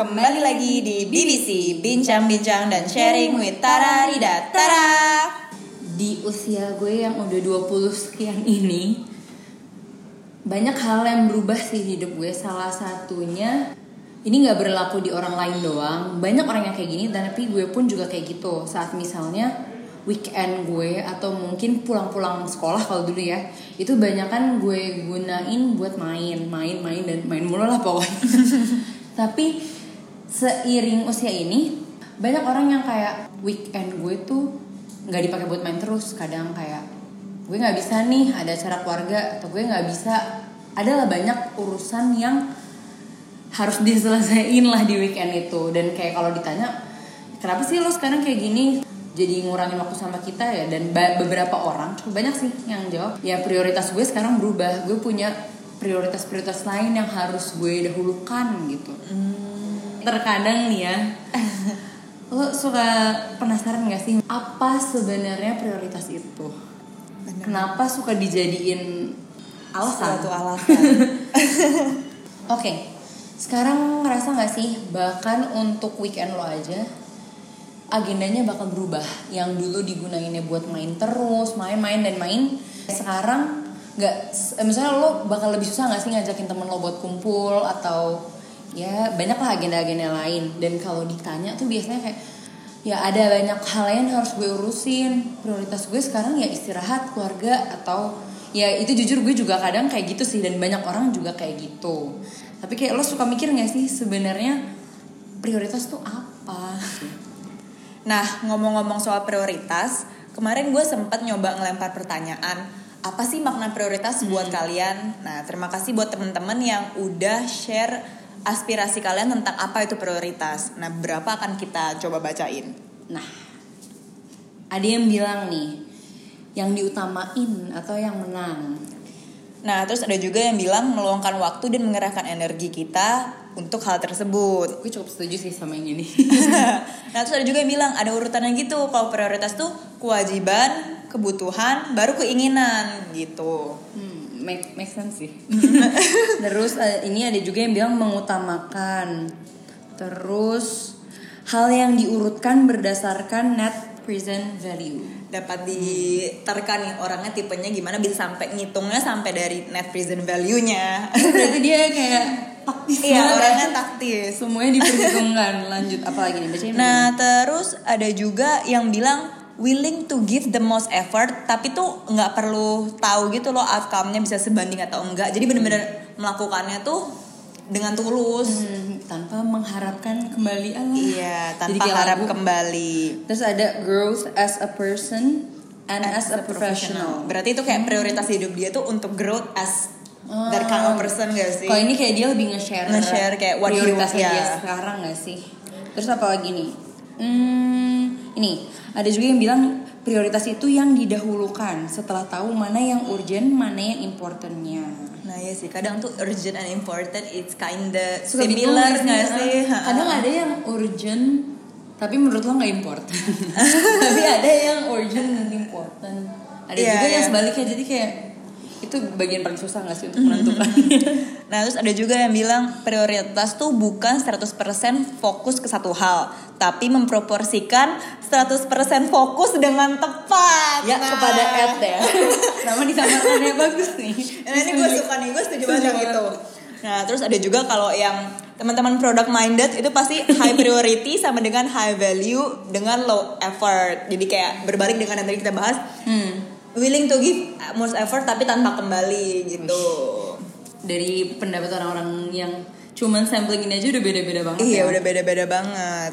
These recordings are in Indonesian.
Kembali lagi di BBC Bincang-bincang dan sharing with Tara Rida. Tara! Di usia gue yang udah 20 sekian ini Banyak hal yang berubah sih di hidup gue. Salah satunya Ini gak berlaku di orang lain doang. Banyak orang yang kayak gini Dan tapi gue pun juga kayak gitu. Saat misalnya weekend gue atau mungkin pulang-pulang sekolah kalau dulu ya itu banyak kan gue gunain buat main. Main main dan main mulu lah pokoknya. Tapi seiring usia ini banyak orang yang kayak weekend gue tuh nggak dipakai buat main terus. Kadang kayak gue nggak bisa nih ada acara keluarga atau gue nggak bisa. Adalah banyak urusan yang harus diselesaikan lah di weekend itu. Dan kayak kalau ditanya kenapa sih lo sekarang kayak gini? Jadi ngurangin waktu sama kita ya? Dan beberapa orang cukup banyak sih yang jawab ya prioritas gue sekarang berubah. Gue punya prioritas-prioritas lain yang harus gue dahulukan gitu. Hmm. Terkadang nih ya lo suka penasaran gak sih apa sebenarnya prioritas itu Bener. kenapa suka dijadiin alasan suatu alasan oke okay. sekarang ngerasa gak sih bahkan untuk weekend lo aja agendanya bakal berubah yang dulu digunainnya buat main terus main-main dan main sekarang nggak misalnya lo bakal lebih susah nggak sih ngajakin temen lo buat kumpul atau ya banyak lah agenda-agenda lain dan kalau ditanya tuh biasanya kayak ya ada banyak hal lain harus gue urusin prioritas gue sekarang ya istirahat keluarga atau ya itu jujur gue juga kadang kayak gitu sih dan banyak orang juga kayak gitu tapi kayak lo suka mikir nggak sih sebenarnya prioritas tuh apa Nah, ngomong-ngomong soal prioritas, kemarin gue sempat nyoba ngelempar pertanyaan, apa sih makna prioritas buat hmm. kalian? Nah, terima kasih buat temen-temen yang udah share aspirasi kalian tentang apa itu prioritas. Nah, berapa akan kita coba bacain? Nah, ada yang bilang nih, yang diutamain atau yang menang. Nah, terus ada juga yang bilang meluangkan waktu dan mengerahkan energi kita untuk hal tersebut. Gue cukup setuju sih sama yang ini. nah, terus ada juga yang bilang ada urutannya gitu. Kalau prioritas tuh kewajiban, kebutuhan, baru keinginan gitu. Hmm, make, make sense sih. terus uh, ini ada juga yang bilang mengutamakan. Terus hal yang diurutkan berdasarkan net present value. Dapat diterka nih orangnya tipenya gimana bisa sampai ngitungnya sampai dari net present value-nya. Berarti dia kayak taktis iya orangnya taktis. Semuanya diperhitungkan. Lanjut apalagi nih? Bacain nah terus ada juga yang bilang willing to give the most effort tapi tuh nggak perlu tahu gitu loh outcome-nya bisa sebanding atau enggak jadi bener-bener melakukannya tuh dengan tulus hmm, tanpa mengharapkan kembali Allah. Iya, tanpa Jadi harap lagu. kembali. Terus ada growth as a person and as, as a, professional. professional. Berarti itu kayak prioritas hidup dia tuh untuk growth as oh. that kind of person gak sih? Kalau ini kayak dia lebih nge-share nge-share kayak what prioritasnya ya. dia sekarang gak sih? Terus apa lagi nih? Hmm, ini ada juga yang bilang prioritas itu yang didahulukan setelah tahu mana yang urgent, mana yang importantnya. Nah ya sih, kadang tuh urgent and important it's kinda Suka similar nggak sih? Kadang ada yang urgent tapi menurut lo nggak important. tapi ada yang urgent dan important. Ada yeah, juga yeah. yang sebaliknya jadi kayak itu bagian paling susah gak sih untuk menentukan? Nah terus ada juga yang bilang prioritas tuh bukan 100% fokus ke satu hal tapi memproporsikan 100% fokus dengan tepat. Ya nah. kepada Ed ya. Nama disamarkannya bagus nih. Nah ini gue suka nih gue setuju banget gitu. nah terus ada juga kalau yang teman-teman product minded itu pasti high priority sama dengan high value dengan low effort. Jadi kayak berbalik dengan yang tadi kita bahas. Hmm willing to give most effort tapi tanpa kembali gitu. Dari pendapat orang-orang yang cuman sampling ini aja udah beda-beda banget iya ya. udah beda-beda banget.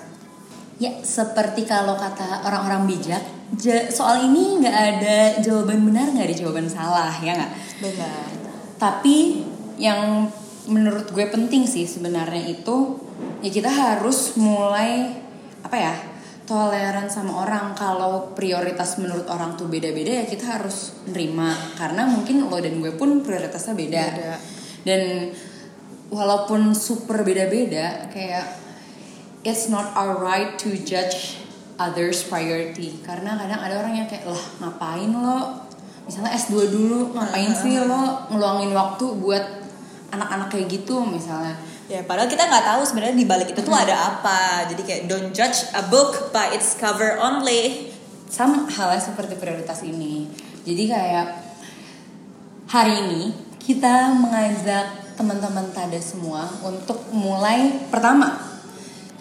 Ya seperti kalau kata orang-orang bijak soal ini nggak ada jawaban benar nggak ada jawaban salah ya nggak? Benar. Tapi yang menurut gue penting sih sebenarnya itu ya kita harus mulai apa ya toleran sama orang. Kalau prioritas menurut orang tuh beda-beda ya kita harus nerima. Karena mungkin lo dan gue pun prioritasnya beda, beda. dan walaupun super beda-beda kayak it's not our right to judge others priority. Karena kadang ada orang yang kayak lah ngapain lo? Misalnya S2 dulu ngapain sih lo ngeluangin waktu buat anak-anak kayak gitu misalnya Ya, padahal kita nggak tahu sebenarnya di balik itu tuh ada apa. Jadi kayak don't judge a book by its cover only. Sama halnya seperti prioritas ini. Jadi kayak hari ini kita mengajak teman-teman tada semua untuk mulai pertama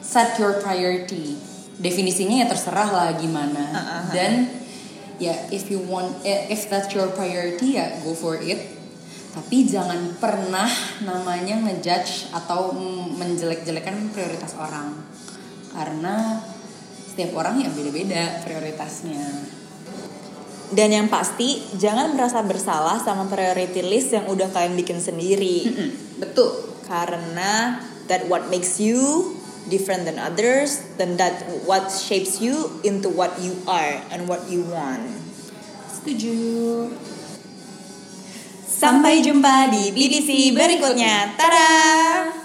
set your priority. Definisinya ya terserah lah gimana. Uh-uh. Dan ya if you want eh, if that's your priority ya go for it. Tapi jangan pernah namanya ngejudge atau menjelek-jelekan prioritas orang. Karena setiap orang ya beda-beda prioritasnya. Dan yang pasti jangan merasa bersalah sama priority list yang udah kalian bikin sendiri. Betul. Karena that what makes you different than others, then that what shapes you into what you are and what you want. Setuju. Sampai jumpa di BDC berikutnya. Tada!